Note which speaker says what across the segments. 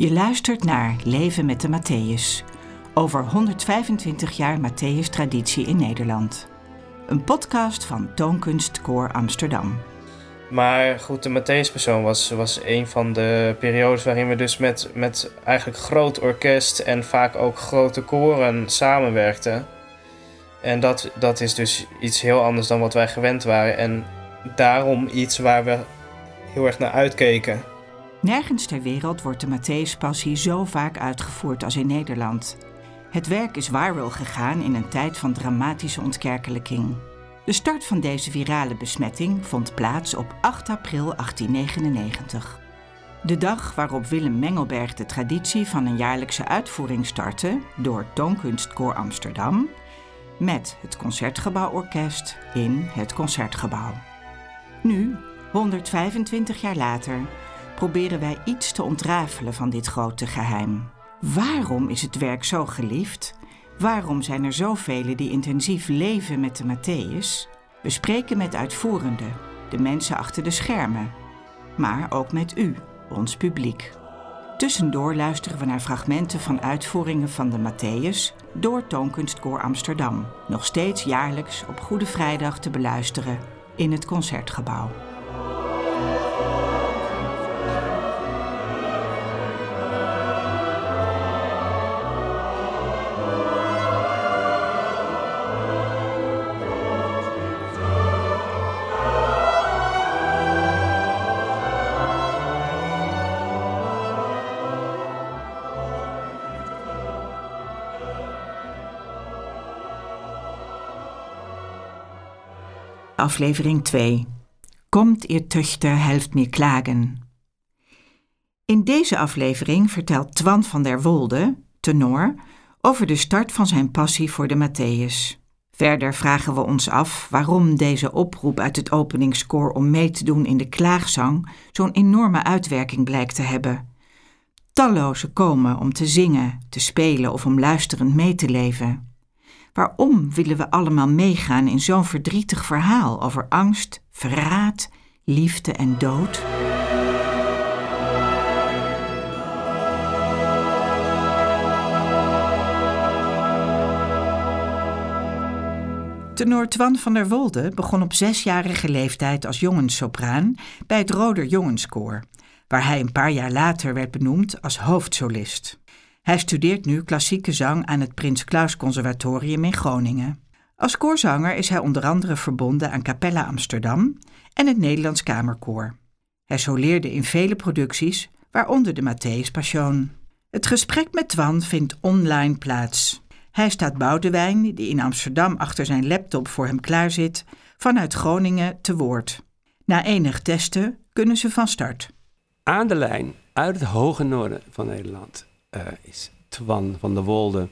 Speaker 1: Je luistert naar Leven met de Matthäus. Over 125 jaar Matthäus-traditie in Nederland. Een podcast van Toonkunst Koor Amsterdam.
Speaker 2: Maar goed, de Matthäus-persoon was, was een van de periodes waarin we dus met, met eigenlijk groot orkest en vaak ook grote koren samenwerkten. En dat, dat is dus iets heel anders dan wat wij gewend waren. En daarom iets waar we heel erg naar uitkeken.
Speaker 1: Nergens ter wereld wordt de Matthäus-passie zo vaak uitgevoerd als in Nederland. Het werk is viral gegaan in een tijd van dramatische ontkerkelijking. De start van deze virale besmetting vond plaats op 8 april 1899. De dag waarop Willem Mengelberg de traditie van een jaarlijkse uitvoering startte door Toonkunstkoor Amsterdam met het Concertgebouworkest in het Concertgebouw. Nu, 125 jaar later, proberen wij iets te ontrafelen van dit grote geheim. Waarom is het werk zo geliefd? Waarom zijn er zoveel die intensief leven met de Matthäus? We spreken met uitvoerenden, de mensen achter de schermen, maar ook met u, ons publiek. Tussendoor luisteren we naar fragmenten van uitvoeringen van de Matthäus door Toonkunstkoor Amsterdam, nog steeds jaarlijks op Goede Vrijdag te beluisteren in het Concertgebouw. Aflevering 2. Komt ihr Töchter helft mir klagen. In deze aflevering vertelt Twan van der Wolde, tenor, over de start van zijn passie voor de Matthäus. Verder vragen we ons af waarom deze oproep uit het openingskoor om mee te doen in de klaagzang zo'n enorme uitwerking blijkt te hebben. Talloze komen om te zingen, te spelen of om luisterend mee te leven. Waarom willen we allemaal meegaan in zo'n verdrietig verhaal over angst, verraad, liefde en dood? Tenor Twan van der Wolde begon op zesjarige leeftijd als jongenssopraan bij het Roder Jongenskoor, waar hij een paar jaar later werd benoemd als hoofdsolist. Hij studeert nu klassieke zang aan het Prins Claus Conservatorium in Groningen. Als koorzanger is hij onder andere verbonden aan Capella Amsterdam en het Nederlands Kamerkoor. Hij soleerde in vele producties, waaronder de Matthäus Passion. Het gesprek met Twan vindt online plaats. Hij staat Boudewijn, die in Amsterdam achter zijn laptop voor hem klaar zit, vanuit Groningen te woord. Na enig testen kunnen ze van start.
Speaker 3: Aan de lijn uit het hoge noorden van Nederland uh, is Twan van der Wolde,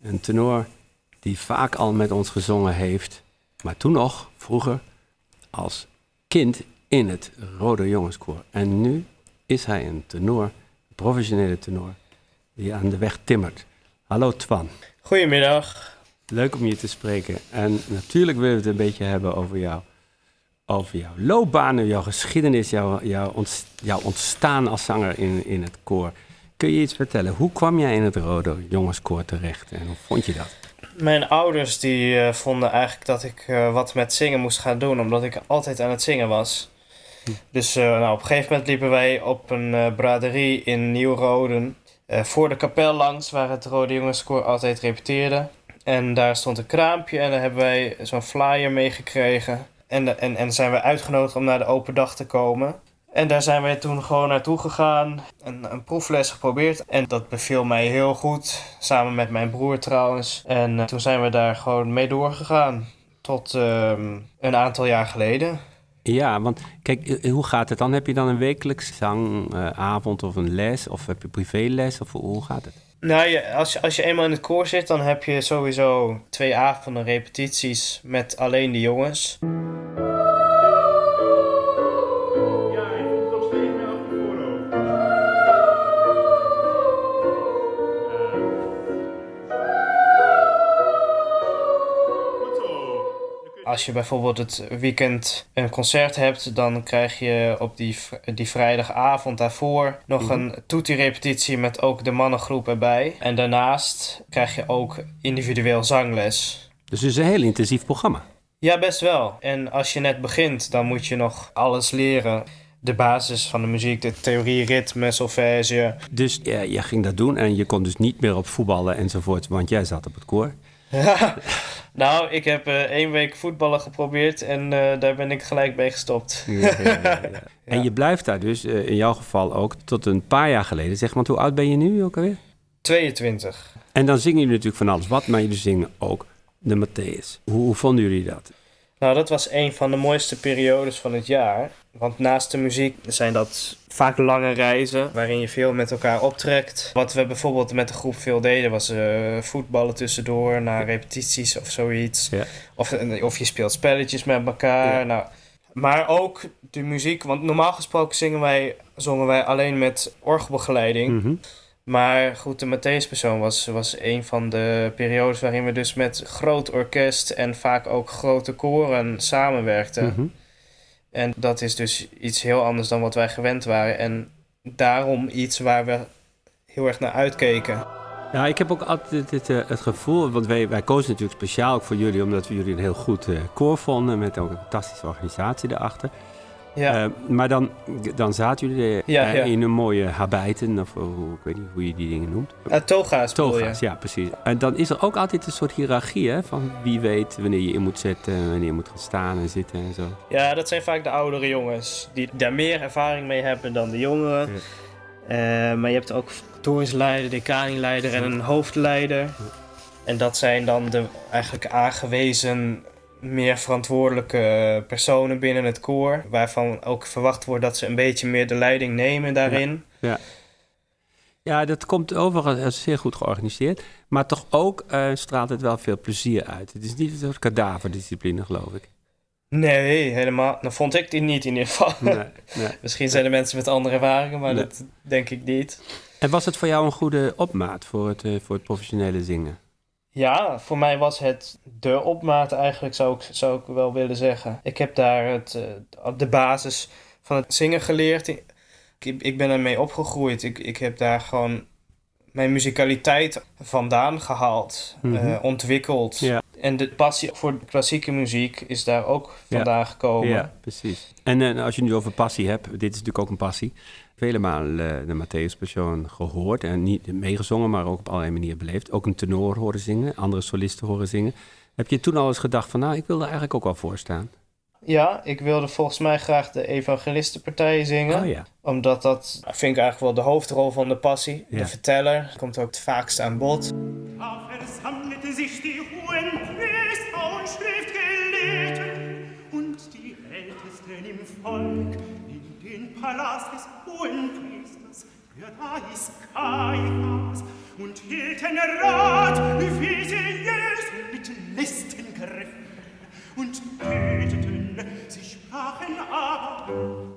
Speaker 3: een tenor die vaak al met ons gezongen heeft, maar toen nog, vroeger, als kind in het Rode Jongenskoor. En nu is hij een tenor, een professionele tenor, die aan de weg timmert. Hallo Twan.
Speaker 2: Goedemiddag.
Speaker 3: Leuk om je te spreken. En natuurlijk willen we het een beetje hebben over jou. Over jouw loopbaan, jouw geschiedenis, jouw, jouw, jouw ontstaan als zanger in, in het koor. Kun je iets vertellen? Hoe kwam jij in het Rode Jongenskoor terecht en hoe vond je dat?
Speaker 2: Mijn ouders die uh, vonden eigenlijk dat ik uh, wat met zingen moest gaan doen, omdat ik altijd aan het zingen was. Hm. Dus uh, nou, op een gegeven moment liepen wij op een braderie in Nieuw-Roden voor de kapel langs, waar het Rode Jongenskoor altijd repeteerde. En daar stond een kraampje en daar hebben wij zo'n flyer meegekregen. En, en, en zijn we uitgenodigd om naar de open dag te komen. En daar zijn wij toen gewoon naartoe gegaan. Een, een proefles geprobeerd. En dat beviel mij heel goed. Samen met mijn broer trouwens. En uh, toen zijn we daar gewoon mee doorgegaan. Tot uh, een aantal jaar geleden.
Speaker 3: Ja, want kijk, eh, hoe gaat het dan? Heb je dan een wekelijks zangavond uh, of een les? Of heb je privéles? Of hoe gaat het?
Speaker 2: Nou, als, je, als je eenmaal in het koor zit, dan heb je sowieso twee avonden repetities met alleen de jongens. Als je bijvoorbeeld het weekend een concert hebt, dan krijg je op die, die vrijdagavond daarvoor nog
Speaker 3: Mhm.
Speaker 2: een toetie-repetitie met ook de mannengroep erbij. En daarnaast krijg je ook individueel zangles.
Speaker 3: Dus het is een heel intensief programma.
Speaker 2: Ja, best wel. En als je net begint, dan moet je nog alles leren. De basis van de muziek, de theorie, ritme, solfège.
Speaker 3: Dus ja, je ging dat doen en je kon dus niet meer op voetballen enzovoort, want jij zat op het koor.
Speaker 2: nou, ik heb eh, één week voetballen geprobeerd en eh, daar ben ik gelijk mee gestopt.
Speaker 3: Ja, ja, ja, ja. En je blijft daar dus, eh, in jouw geval ook, tot een paar jaar geleden. Zeg maar, hoe oud ben je nu ook alweer?
Speaker 2: 22.
Speaker 3: En dan zingen jullie natuurlijk van alles wat, maar jullie zingen ook de Matthäus. Hoe, hoe vonden jullie dat?
Speaker 2: Nou, dat was een van de mooiste periodes van het jaar. Want naast de muziek zijn dat vaak lange reizen waarin je veel met elkaar optrekt. Wat we bijvoorbeeld met de groep veel deden was eh, voetballen tussendoor naar repetities of zoiets.
Speaker 3: Ja.
Speaker 2: Of, eh, of je speelt spelletjes met elkaar.
Speaker 3: Ja.
Speaker 2: Nou, maar ook de muziek, want normaal gesproken zingen wij, zongen wij alleen met orgelbegeleiding.
Speaker 3: Mhm.
Speaker 2: Maar goed, de Matthäuspersoon was, was een van de periodes waarin we dus met groot orkest en vaak ook grote koren samenwerkten.
Speaker 3: Mhm.
Speaker 2: En dat is dus iets heel anders dan wat wij gewend waren. En daarom iets waar we heel erg naar uitkeken.
Speaker 3: Ja, ik heb ook altijd het, eh, het gevoel, want wij, wij kozen natuurlijk speciaal ook voor jullie, omdat we jullie een heel goed eh, koor vonden, met ook een fantastische organisatie daarachter.
Speaker 2: Ja,
Speaker 3: Eh, maar dan, dan zaten jullie eh,
Speaker 2: Ja, ja.
Speaker 3: in een mooie habijten, of hoe, ik weet niet hoe je die dingen noemt.
Speaker 2: uh, toga's?
Speaker 3: Toga's, ja, precies. En dan is er ook altijd een soort hiërarchie, hè, van wie weet wanneer je in moet zetten, wanneer je moet gaan staan en zitten en zo.
Speaker 2: Ja, dat zijn vaak de oudere jongens die daar meer ervaring mee hebben dan de jongeren. Maar je hebt ook toornsleider, decanileider en een hoofdleider. En dat zijn dan de eigenlijk aangewezen meer verantwoordelijke personen binnen het koor. Waarvan ook verwacht wordt dat ze een beetje meer de leiding nemen daarin.
Speaker 3: Ja, dat komt overigens zeer goed georganiseerd, maar toch ook eh, straalt het wel veel plezier uit. Het is niet een soort kadaverdiscipline, geloof ik.
Speaker 2: Nee, helemaal. Dan vond ik die niet in ieder geval.
Speaker 3: Nee, nee.
Speaker 2: Misschien zijn er mensen met andere ervaringen, maar
Speaker 3: Nee.
Speaker 2: dat denk ik niet.
Speaker 3: En was het voor jou een goede opmaat voor het, eh, voor het professionele zingen?
Speaker 2: Ja, voor mij was het de opmaat eigenlijk, zou ik, zou ik wel willen zeggen. Ik heb daar het, eh, de basis van het zingen geleerd. Ik, ik ben ermee opgegroeid. Ik, ik heb daar gewoon mijn muzikaliteit vandaan gehaald,
Speaker 3: Mhm.
Speaker 2: eh, ontwikkeld.
Speaker 3: Ja.
Speaker 2: En de passie voor klassieke muziek is daar ook vandaan gekomen.
Speaker 3: Ja, precies. En eh, als je nu over passie hebt, dit is natuurlijk ook een passie. Vele malen eh, de Matthäus Passion gehoord en niet meegezongen, maar ook op allerlei manieren beleefd. Ook een tenor horen zingen, andere solisten horen zingen. Heb je toen al eens gedacht van, nou, ik wil er eigenlijk ook wel voor staan?
Speaker 2: Ja, ik wilde volgens mij graag de evangelistenpartij zingen.
Speaker 3: Oh ja.
Speaker 2: Omdat dat vind ik eigenlijk wel de hoofdrol van de passie.
Speaker 3: Ja.
Speaker 2: De verteller komt ook het vaakst aan bod.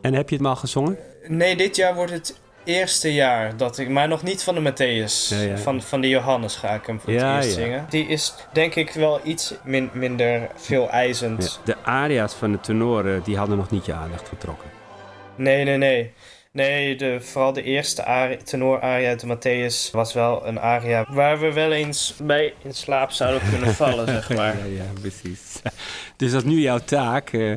Speaker 3: En heb je het maar gezongen?
Speaker 2: Nee, dit jaar wordt het eerste jaar dat ik, maar nog niet van de Matthäus.
Speaker 3: Ja, ja.
Speaker 2: Van, van de Johannes ga ik hem voor
Speaker 3: Ja,
Speaker 2: het eerst
Speaker 3: ja.
Speaker 2: zingen. Die is denk ik wel iets min- minder veel eisend.
Speaker 3: Ja. De aria's van de tenoren, die hadden nog niet je aandacht getrokken.
Speaker 2: Nee, nee, nee. Nee, de, vooral de eerste ari- tenor-aria uit de Matthäus was wel een aria waar we wel eens bij in slaap zouden kunnen vallen, zeg maar.
Speaker 3: Ja, ja, precies. Dus dat is nu jouw taak, eh,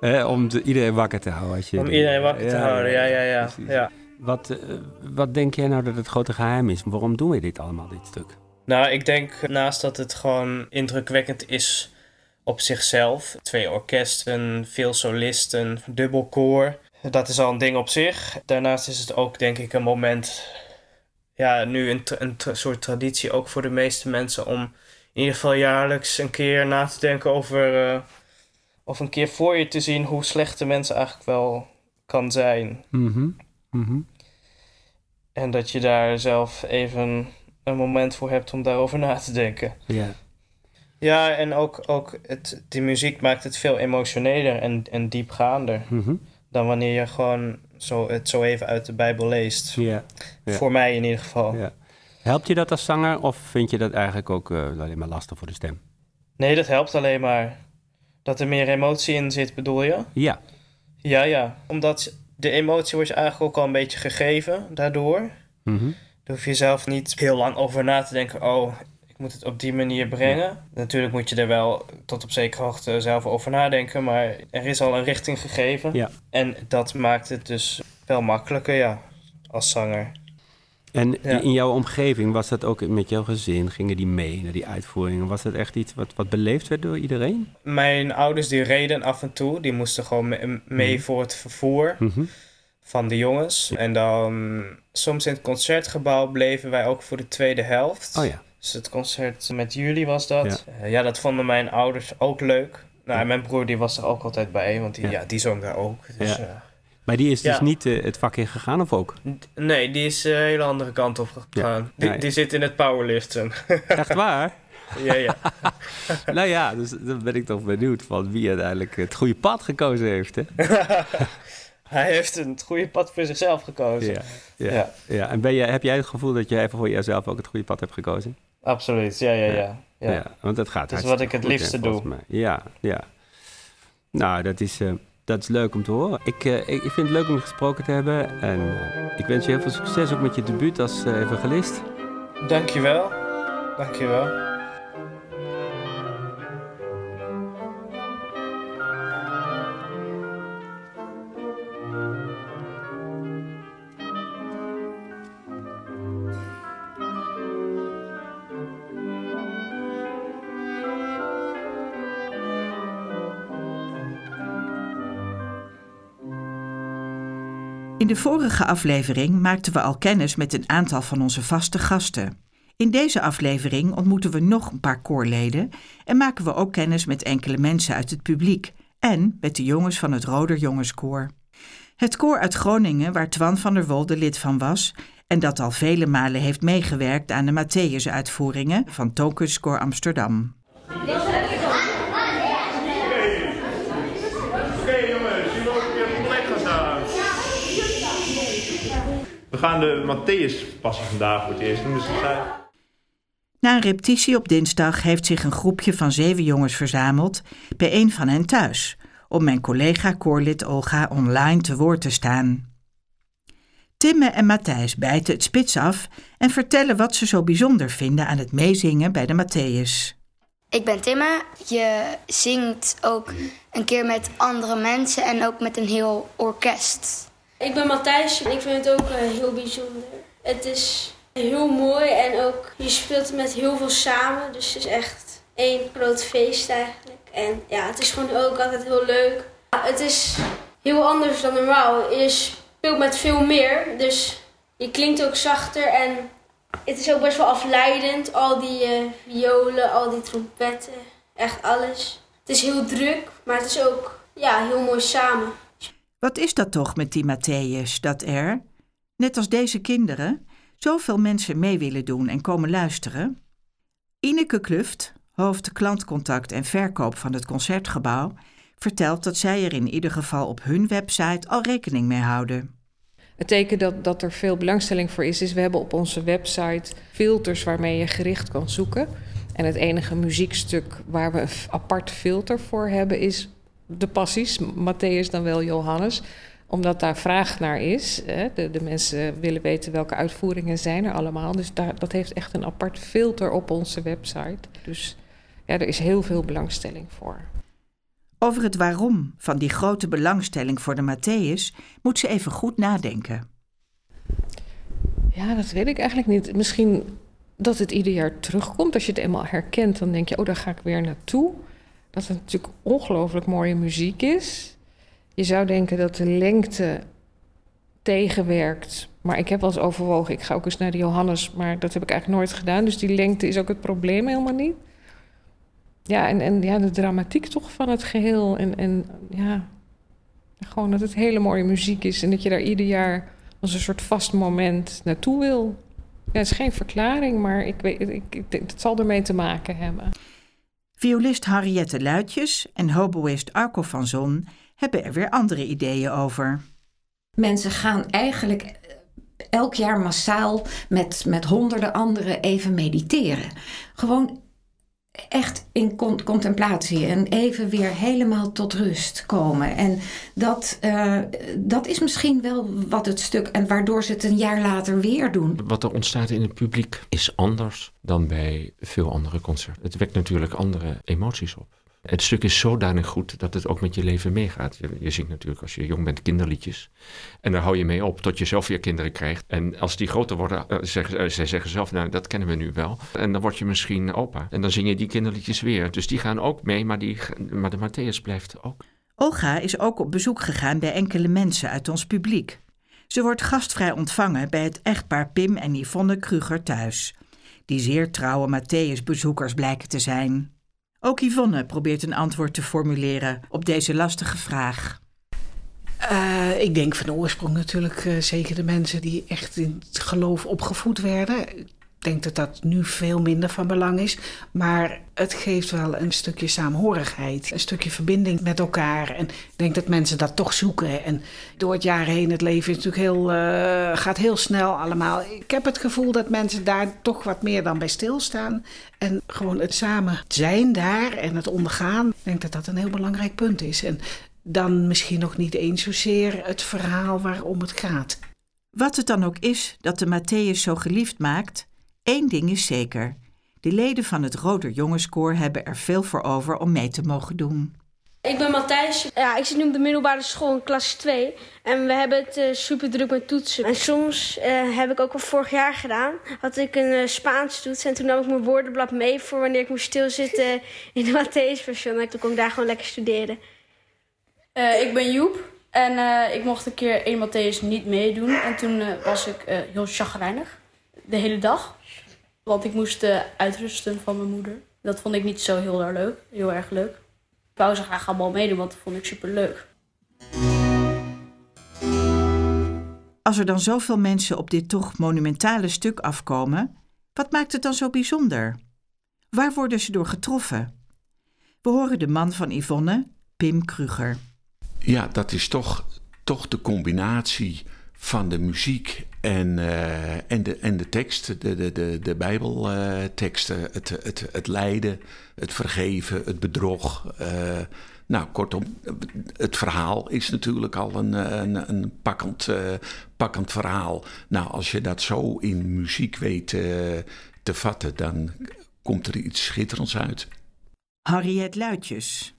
Speaker 3: eh, om de- iedereen wakker te houden. Als je
Speaker 2: Om iedereen wakker te houden, ja, ja, ja. ja.
Speaker 3: Wat, eh, wat denk jij nou dat het grote geheim is? Waarom doen we dit allemaal, dit stuk?
Speaker 2: Nou, ik denk naast dat het gewoon indrukwekkend is op zichzelf. Twee orkesten, veel solisten, dubbel koor. Dat is al een ding op zich. Daarnaast is het ook denk ik een moment... Ja, nu een, tra- een tra- soort traditie ook voor de meeste mensen... om in ieder geval jaarlijks een keer na te denken over... eh, of een keer voor je te zien hoe slecht de mensen eigenlijk wel kan zijn.
Speaker 3: Mhm, mhm.
Speaker 2: En dat je daar zelf even een moment voor hebt om daarover na te denken.
Speaker 3: Ja.
Speaker 2: Ja, en ook, ook het, die muziek maakt het veel emotioneler en, en diepgaander
Speaker 3: mhm.
Speaker 2: Dan wanneer je gewoon zo, het zo even uit de Bijbel leest.
Speaker 3: ja. Ja.
Speaker 2: Voor mij in ieder geval.
Speaker 3: ja. Helpt je dat als zanger of vind je dat eigenlijk ook eh, alleen maar lastig voor de stem?
Speaker 2: Nee, dat helpt alleen maar. Dat er meer emotie in zit, bedoel je?
Speaker 3: Ja.
Speaker 2: Ja, ja. Omdat de emotie wordt je eigenlijk ook al een beetje gegeven daardoor. Daar hoef je zelf niet heel lang over na te denken. Oh, moet het op die manier brengen. Natuurlijk moet je er wel tot op zekere hoogte zelf over nadenken. Maar er is al een richting gegeven.
Speaker 3: Ja.
Speaker 2: En dat maakt het dus wel makkelijker, ja, als zanger.
Speaker 3: En
Speaker 2: Ja.
Speaker 3: in jouw omgeving, was dat ook met jouw gezin? Gingen die mee naar die uitvoeringen? Was dat echt iets wat, wat beleefd werd door iedereen?
Speaker 2: Mijn ouders die reden af en toe. Die moesten gewoon me- mee
Speaker 3: Mhm.
Speaker 2: voor het vervoer
Speaker 3: Mhm.
Speaker 2: van de jongens. En dan soms in het concertgebouw bleven wij ook voor de tweede helft.
Speaker 3: Oh ja.
Speaker 2: Dus het concert met jullie was dat. Ja, ja dat vonden mijn ouders ook leuk. Nou, en mijn broer die was er ook altijd bij, want die,
Speaker 3: Ja.
Speaker 2: die zong daar ook. Dus,
Speaker 3: Ja.
Speaker 2: ja.
Speaker 3: Maar die is dus
Speaker 2: Ja.
Speaker 3: niet eh, het vak in gegaan of ook?
Speaker 2: Nee, die is eh, een hele andere kant op gegaan. Die,
Speaker 3: Ja.
Speaker 2: die zit in het powerliften.
Speaker 3: Echt waar?
Speaker 2: ja, ja.
Speaker 3: nou ja, dus dan ben ik toch benieuwd van wie uiteindelijk het goede pad gekozen heeft. Hè?
Speaker 2: Hij heeft een goede pad voor zichzelf gekozen.
Speaker 3: Ja, ja,
Speaker 2: Ja.
Speaker 3: ja. En ben jij, heb jij het gevoel dat jij voor jezelf ook het goede pad hebt gekozen?
Speaker 2: Absoluut, ja, ja, ja. ja.
Speaker 3: want dat gaat
Speaker 2: Dat is wat ik het liefste doe.
Speaker 3: mij. Ja, ja. Nou, dat is, eh, dat is leuk om te horen. Ik, eh, ik, ik vind het leuk om je gesproken te hebben. En eh, ik wens je heel veel succes ook met je debuut als evangelist.
Speaker 2: Dankjewel. Dankjewel.
Speaker 1: In de vorige aflevering maakten we al kennis met een aantal van onze vaste gasten. In deze aflevering ontmoeten we nog een paar koorleden en maken we ook kennis met enkele mensen uit het publiek en met de jongens van het Roder Jongenskoor. Het koor uit Groningen, waar Twan van der Wolde lid van was en dat al vele malen heeft meegewerkt aan de Matthäus-uitvoeringen van Tokenskoor Amsterdam.
Speaker 4: Oké jongens, jullie ook op je plek gaan staan. We gaan de Matthäus-passie vandaag voor het eerst doen. Dus zei,
Speaker 1: Na een repetitie op dinsdag heeft zich een groepje van zeven jongens verzameld bij een van hen thuis, om mijn collega koorlid Olga online te woord te staan. Timme en Matthijs bijten het spits af en vertellen wat ze zo bijzonder vinden aan het meezingen bij de Matthäus.
Speaker 5: Ik ben Timme. Je zingt ook een keer met andere mensen en ook met een heel orkest.
Speaker 6: Ik ben Matthijs en ik vind het ook eh, heel bijzonder. Het is heel mooi en ook je speelt met heel veel samen. Dus het is echt één groot feest eigenlijk. En ja, het is gewoon ook altijd heel leuk. Het is heel anders dan normaal. Je speelt met veel meer, dus je klinkt ook zachter en het is ook best wel afleidend. Al die eh, violen, al die trompetten, echt alles. Het is heel druk, maar het is ook ja, heel mooi samen.
Speaker 1: Wat is dat toch met die Matthäus, dat er, net als deze kinderen, zoveel mensen mee willen doen en komen luisteren? Ineke Kluft, hoofd klantcontact en verkoop van het concertgebouw, vertelt dat zij er in ieder geval op hun website al rekening mee houden.
Speaker 7: Het teken dat, dat er veel belangstelling voor is, is we hebben op onze website filters waarmee je gericht kan zoeken. En het enige muziekstuk waar we een apart filter voor hebben is de passies, Matthäus dan wel Johannes. Omdat daar vraag naar is. Hè. De, de mensen willen weten welke uitvoeringen zijn er allemaal. Dus daar, dat heeft echt een apart filter op onze website. Dus ja, er is heel veel belangstelling voor.
Speaker 1: Over het waarom van die grote belangstelling voor de Matthäus moet ze even goed nadenken.
Speaker 7: Ja, dat weet ik eigenlijk niet. Misschien dat het ieder jaar terugkomt. Als je het eenmaal herkent, dan denk je, oh, daar ga ik weer naartoe. Dat het natuurlijk ongelooflijk mooie muziek is. Je zou denken dat de lengte tegenwerkt. Maar ik heb wel eens overwogen, ik ga ook eens naar de Johannes, maar dat heb ik eigenlijk nooit gedaan. Dus die lengte is ook het probleem helemaal niet. Ja, en, en ja, de dramatiek toch van het geheel. En, en ja, gewoon dat het hele mooie muziek is en dat je daar ieder jaar als een soort vast moment naartoe wil. Ja, het is geen verklaring, maar ik weet, ik, het zal ermee te maken hebben.
Speaker 1: Violist Henriette Luitjes en hoboïst Arco van Zon hebben er weer andere ideeën over.
Speaker 8: Mensen gaan eigenlijk eh, elk jaar massaal met, met honderden anderen even mediteren. Gewoon echt in con- contemplatie en even weer helemaal tot rust komen. En dat, uh, dat is misschien wel wat het stuk, en waardoor ze het een jaar later weer doen.
Speaker 9: Wat er ontstaat in het publiek is anders dan bij veel andere concerten. Het wekt natuurlijk andere emoties op. Het stuk is zodanig goed dat het ook met je leven meegaat. Je, je zingt natuurlijk als je jong bent kinderliedjes. En daar hou je mee op tot je zelf weer kinderen krijgt. En als die groter worden, uh, zeggen, uh, zij zeggen zelf, nou dat kennen we nu wel. En dan word je misschien opa. En dan zing je die kinderliedjes weer. Dus die gaan ook mee, maar, die, maar de Matthäus blijft ook.
Speaker 1: Olga is ook op bezoek gegaan bij enkele mensen uit ons publiek. Ze wordt gastvrij ontvangen bij het echtpaar Pim en Yvonne Kruger thuis. Die zeer trouwe Matthäus-bezoekers blijken te zijn. Ook Yvonne probeert een antwoord te formuleren op deze lastige vraag.
Speaker 10: Uh, ik denk van de oorsprong natuurlijk uh, zeker de mensen die echt in het geloof opgevoed werden. Denk dat dat nu veel minder van belang is. Maar het geeft wel een stukje saamhorigheid, een stukje verbinding met elkaar. En ik denk dat mensen dat toch zoeken. En door het jaar heen, het leven is natuurlijk heel, uh, gaat heel snel allemaal. Ik heb het gevoel dat mensen daar toch wat meer dan bij stilstaan. En gewoon het samen zijn daar en het ondergaan. Ik denk dat dat een heel belangrijk punt is. En dan misschien nog niet eens zozeer het verhaal waarom het gaat.
Speaker 1: Wat het dan ook is dat de Matthäus zo geliefd maakt, één ding is zeker. De leden van het Roder Jongenskoor hebben er veel voor over om mee te mogen doen.
Speaker 6: Ik ben Matthijs. Ja, ik zit nu op de middelbare school in klas 2. En we hebben het uh, super druk met toetsen. En soms uh, heb ik ook al vorig jaar gedaan. Had ik een uh, Spaans toets. En toen nam ik mijn woordenblad mee voor wanneer ik moest stilzitten in de Matthäus-version. En toen kon ik daar gewoon lekker studeren.
Speaker 11: Uh, ik ben Joep en uh, ik mocht een keer 1 Matthäus niet meedoen. En toen uh, was ik heel chagrijnig, de hele dag. Want ik moest uitrusten van mijn moeder. Dat vond ik niet zo heel erg leuk, heel erg leuk. Ik wou ze graag allemaal meedoen, want dat vond ik super leuk.
Speaker 1: Als er dan zoveel mensen op dit toch monumentale stuk afkomen, wat maakt het dan zo bijzonder? Waar worden ze door getroffen? We horen de man van Yvonne, Pim Kruger.
Speaker 12: Ja, dat is toch, toch de combinatie van de muziek en, uh, en, de, en de tekst, de, de, de, de Bijbelteksten, uh, het, het, het lijden, het vergeven, het bedrog. Uh, nou, kortom, het verhaal is natuurlijk al een, een, een pakkend, pakkend verhaal. Nou, als je dat zo in muziek weet te vatten, dan komt er iets schitterends uit.
Speaker 1: Harriet Luitjes.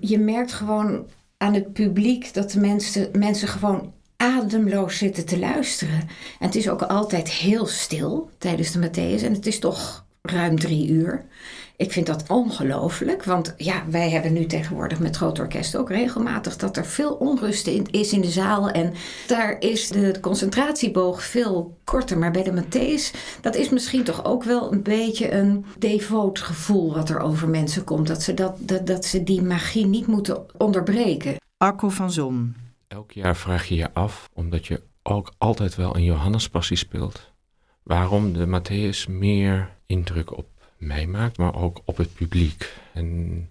Speaker 8: Je merkt gewoon aan het publiek dat de mensen, mensen gewoon ademloos zitten te luisteren. En het is ook altijd heel stil tijdens de Matthäus. En het is toch ruim drie uur. Ik vind dat ongelooflijk, want ja, wij hebben nu tegenwoordig met groot orkest ook regelmatig dat er veel onrust is in de zaal. En daar is de concentratieboog veel korter. Maar bij de Matthäus, dat is misschien toch ook wel een beetje een devoot gevoel wat er over mensen komt. Dat ze, dat, dat, dat ze die magie niet moeten onderbreken.
Speaker 1: Arco van Zon.
Speaker 9: Elk jaar vraag je je af, omdat je ook altijd wel een Johannespassie speelt, waarom de Matthäus meer indruk op mij maakt, maar ook op het publiek. En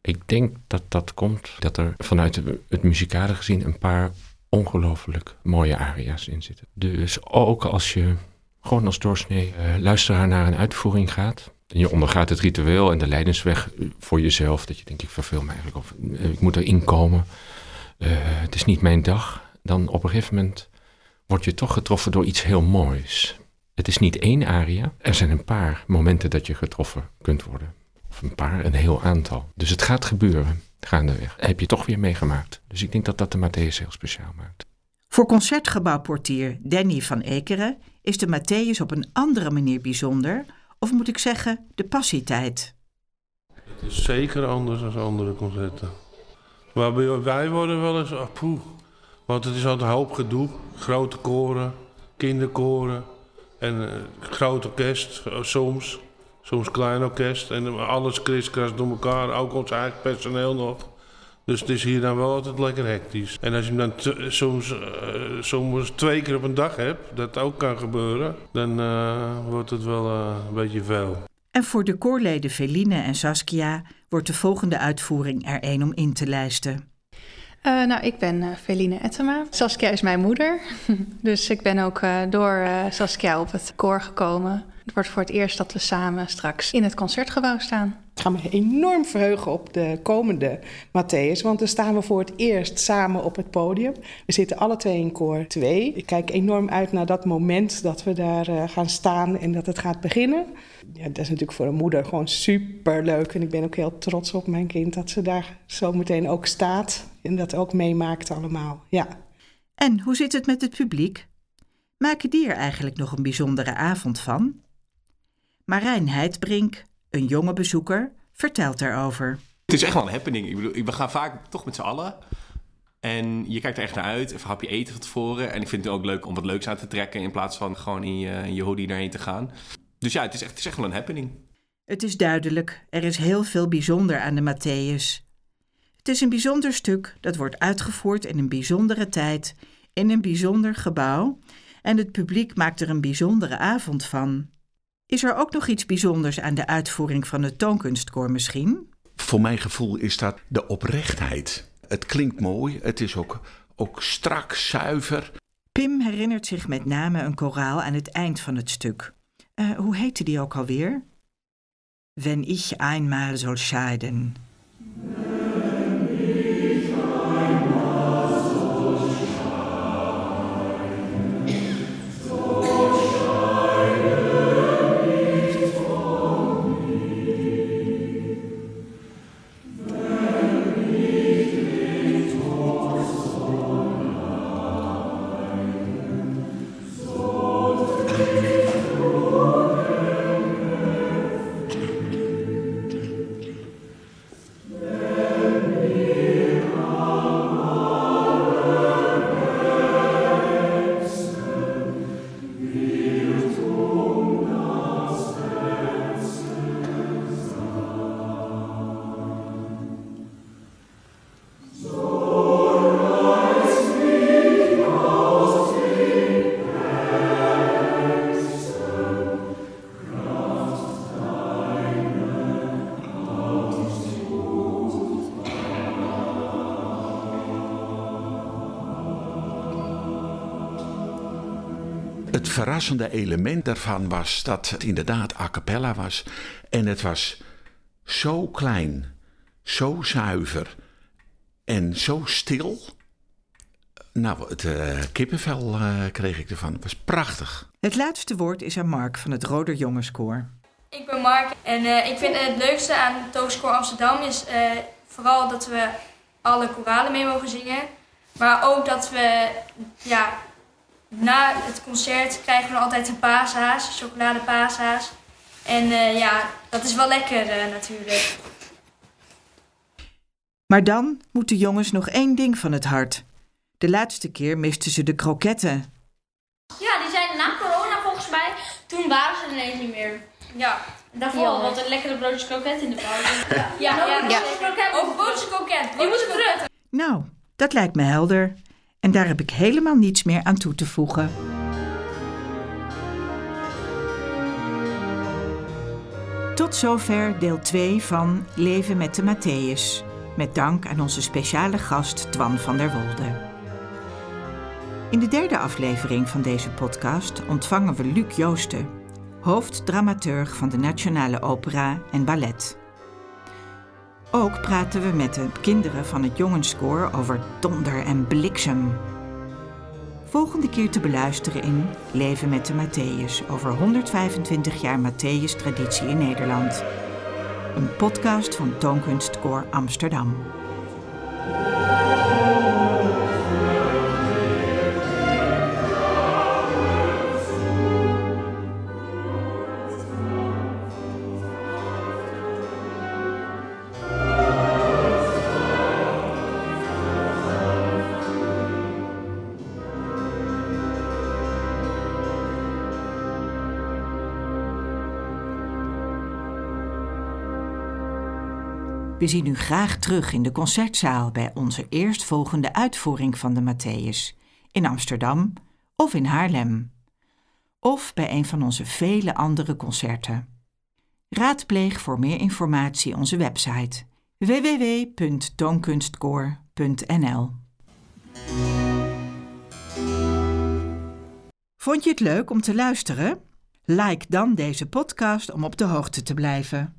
Speaker 9: ik denk dat dat komt dat er vanuit het muzikale gezien een paar ongelooflijk mooie aria's in zitten. Dus ook als je gewoon als doorsnee uh, luisteraar naar een uitvoering gaat. En je ondergaat het ritueel en de leidensweg voor jezelf. Dat je denkt, ik verveel me eigenlijk of ik moet erin komen. Uh, het is niet mijn dag. Dan op een gegeven moment word je toch getroffen door iets heel moois. Het is niet één aria. Er zijn een paar momenten dat je getroffen kunt worden. Of een paar, een heel aantal. Dus het gaat gebeuren, gaandeweg. Heb je toch weer meegemaakt. Dus ik denk dat dat de Matthäus heel speciaal maakt.
Speaker 1: Voor concertgebouwportier Danny van Ekeren is de Matthäus op een andere manier bijzonder. Of moet ik zeggen, de passietijd.
Speaker 13: Het is zeker anders dan andere concerten. Maar wij worden wel eens, oh, poeh. Want het is altijd een hoop gedoe. Grote koren, kinderkoren. En uh, groot orkest, soms. Soms klein orkest. En alles kriskras door elkaar. Ook ons eigen personeel nog. Dus het is hier dan wel altijd lekker hectisch. En als je hem dan soms, soms twee keer op een dag hebt, dat ook kan gebeuren, dan wordt het wel een beetje veel.
Speaker 1: En voor de koorleden Feline en Saskia wordt de volgende uitvoering er één om in te lijsten.
Speaker 14: Uh, nou, ik ben uh, Feline Ettema. Saskia is mijn moeder. dus ik ben ook uh, door Saskia op het koor gekomen. Het wordt voor het eerst dat we samen straks in het concertgebouw staan.
Speaker 15: Ik ga me enorm verheugen op de komende Matthäus, want dan staan we voor het eerst samen op het podium. We zitten alle twee in koor 2. Ik kijk enorm uit naar dat moment dat we daar uh, gaan staan en dat het gaat beginnen. Ja, dat is natuurlijk voor een moeder gewoon super leuk. En ik ben ook heel trots op mijn kind dat ze daar zo meteen ook staat en dat ook meemaakt allemaal. Ja.
Speaker 1: En hoe zit het met het publiek? Maken die er eigenlijk nog een bijzondere avond van? Marijn Heidbrink, een jonge bezoeker, vertelt erover.
Speaker 16: Het is echt wel een happening. Ik bedoel, we gaan vaak toch met z'n allen. En je kijkt er echt naar uit, een hapje eten van tevoren. En ik vind het ook leuk om wat leuks aan te trekken... in plaats van gewoon in je, in je hoodie daarheen te gaan. Dus ja, het is, echt, het is echt wel een happening.
Speaker 1: Het is duidelijk, er is heel veel bijzonder aan de Matthäus. Het is een bijzonder stuk dat wordt uitgevoerd in een bijzondere tijd... in een bijzonder gebouw... en het publiek maakt er een bijzondere avond van... Is er ook nog iets bijzonders aan de uitvoering van het toonkunstkoor misschien?
Speaker 12: Voor mijn gevoel is dat de oprechtheid. Het klinkt mooi, het is ook, ook strak, zuiver.
Speaker 1: Pim herinnert zich met name een koraal aan het eind van het stuk. Uh, hoe heette die ook alweer? Wenn ich einmal soll scheiden.
Speaker 12: Verrassende element daarvan was dat het inderdaad a cappella was. En het was zo klein, zo zuiver en zo stil. Nou, het uh, kippenvel uh, kreeg ik ervan. Het was prachtig.
Speaker 1: Het laatste woord is aan Mark van het Roder Jongenskoor.
Speaker 17: Ik ben Mark en uh, ik vind het leukste aan Toogskoor Amsterdam is vooral dat we alle koralen mee mogen zingen. Maar ook dat we ja, na het concert krijgen we altijd een paashaas, chocoladepaashaas. En uh, ja, dat is wel lekker uh, natuurlijk.
Speaker 1: Maar dan moeten jongens nog één ding van het hart. De laatste keer misten ze de kroketten.
Speaker 18: Ja, die zijn na corona volgens mij. Toen waren ze ineens niet meer.
Speaker 17: Ja.
Speaker 18: Daarvoor wat een lekkere broodjes kroket in de pauze.
Speaker 17: Ja, ja, ja. ja. ja. Over broodjes kroket.
Speaker 18: Die moeten terug.
Speaker 1: Nou, dat lijkt me helder. En daar heb ik helemaal niets meer aan toe te voegen. Tot zover deel 2 van Leven met de Matthäus. Met dank aan onze speciale gast Twan van der Wolde. In de derde aflevering van deze podcast ontvangen we Luc Joosten, hoofddramaturg van de Nationale Opera en Ballet. Ook praten we met de kinderen van het jongenskoor over donder en bliksem. Volgende keer te beluisteren in Leven met de Matthäus over 125 jaar Matthäus-traditie in Nederland. Een podcast van Toonkunstkoor Amsterdam. We zien u graag terug in de concertzaal bij onze eerstvolgende uitvoering van de Matthäus in Amsterdam of in Haarlem. Of bij een van onze vele andere concerten. Raadpleeg voor meer informatie onze website www.toonkunstkoor.nl. Vond je het leuk om te luisteren? Like dan deze podcast om op de hoogte te blijven.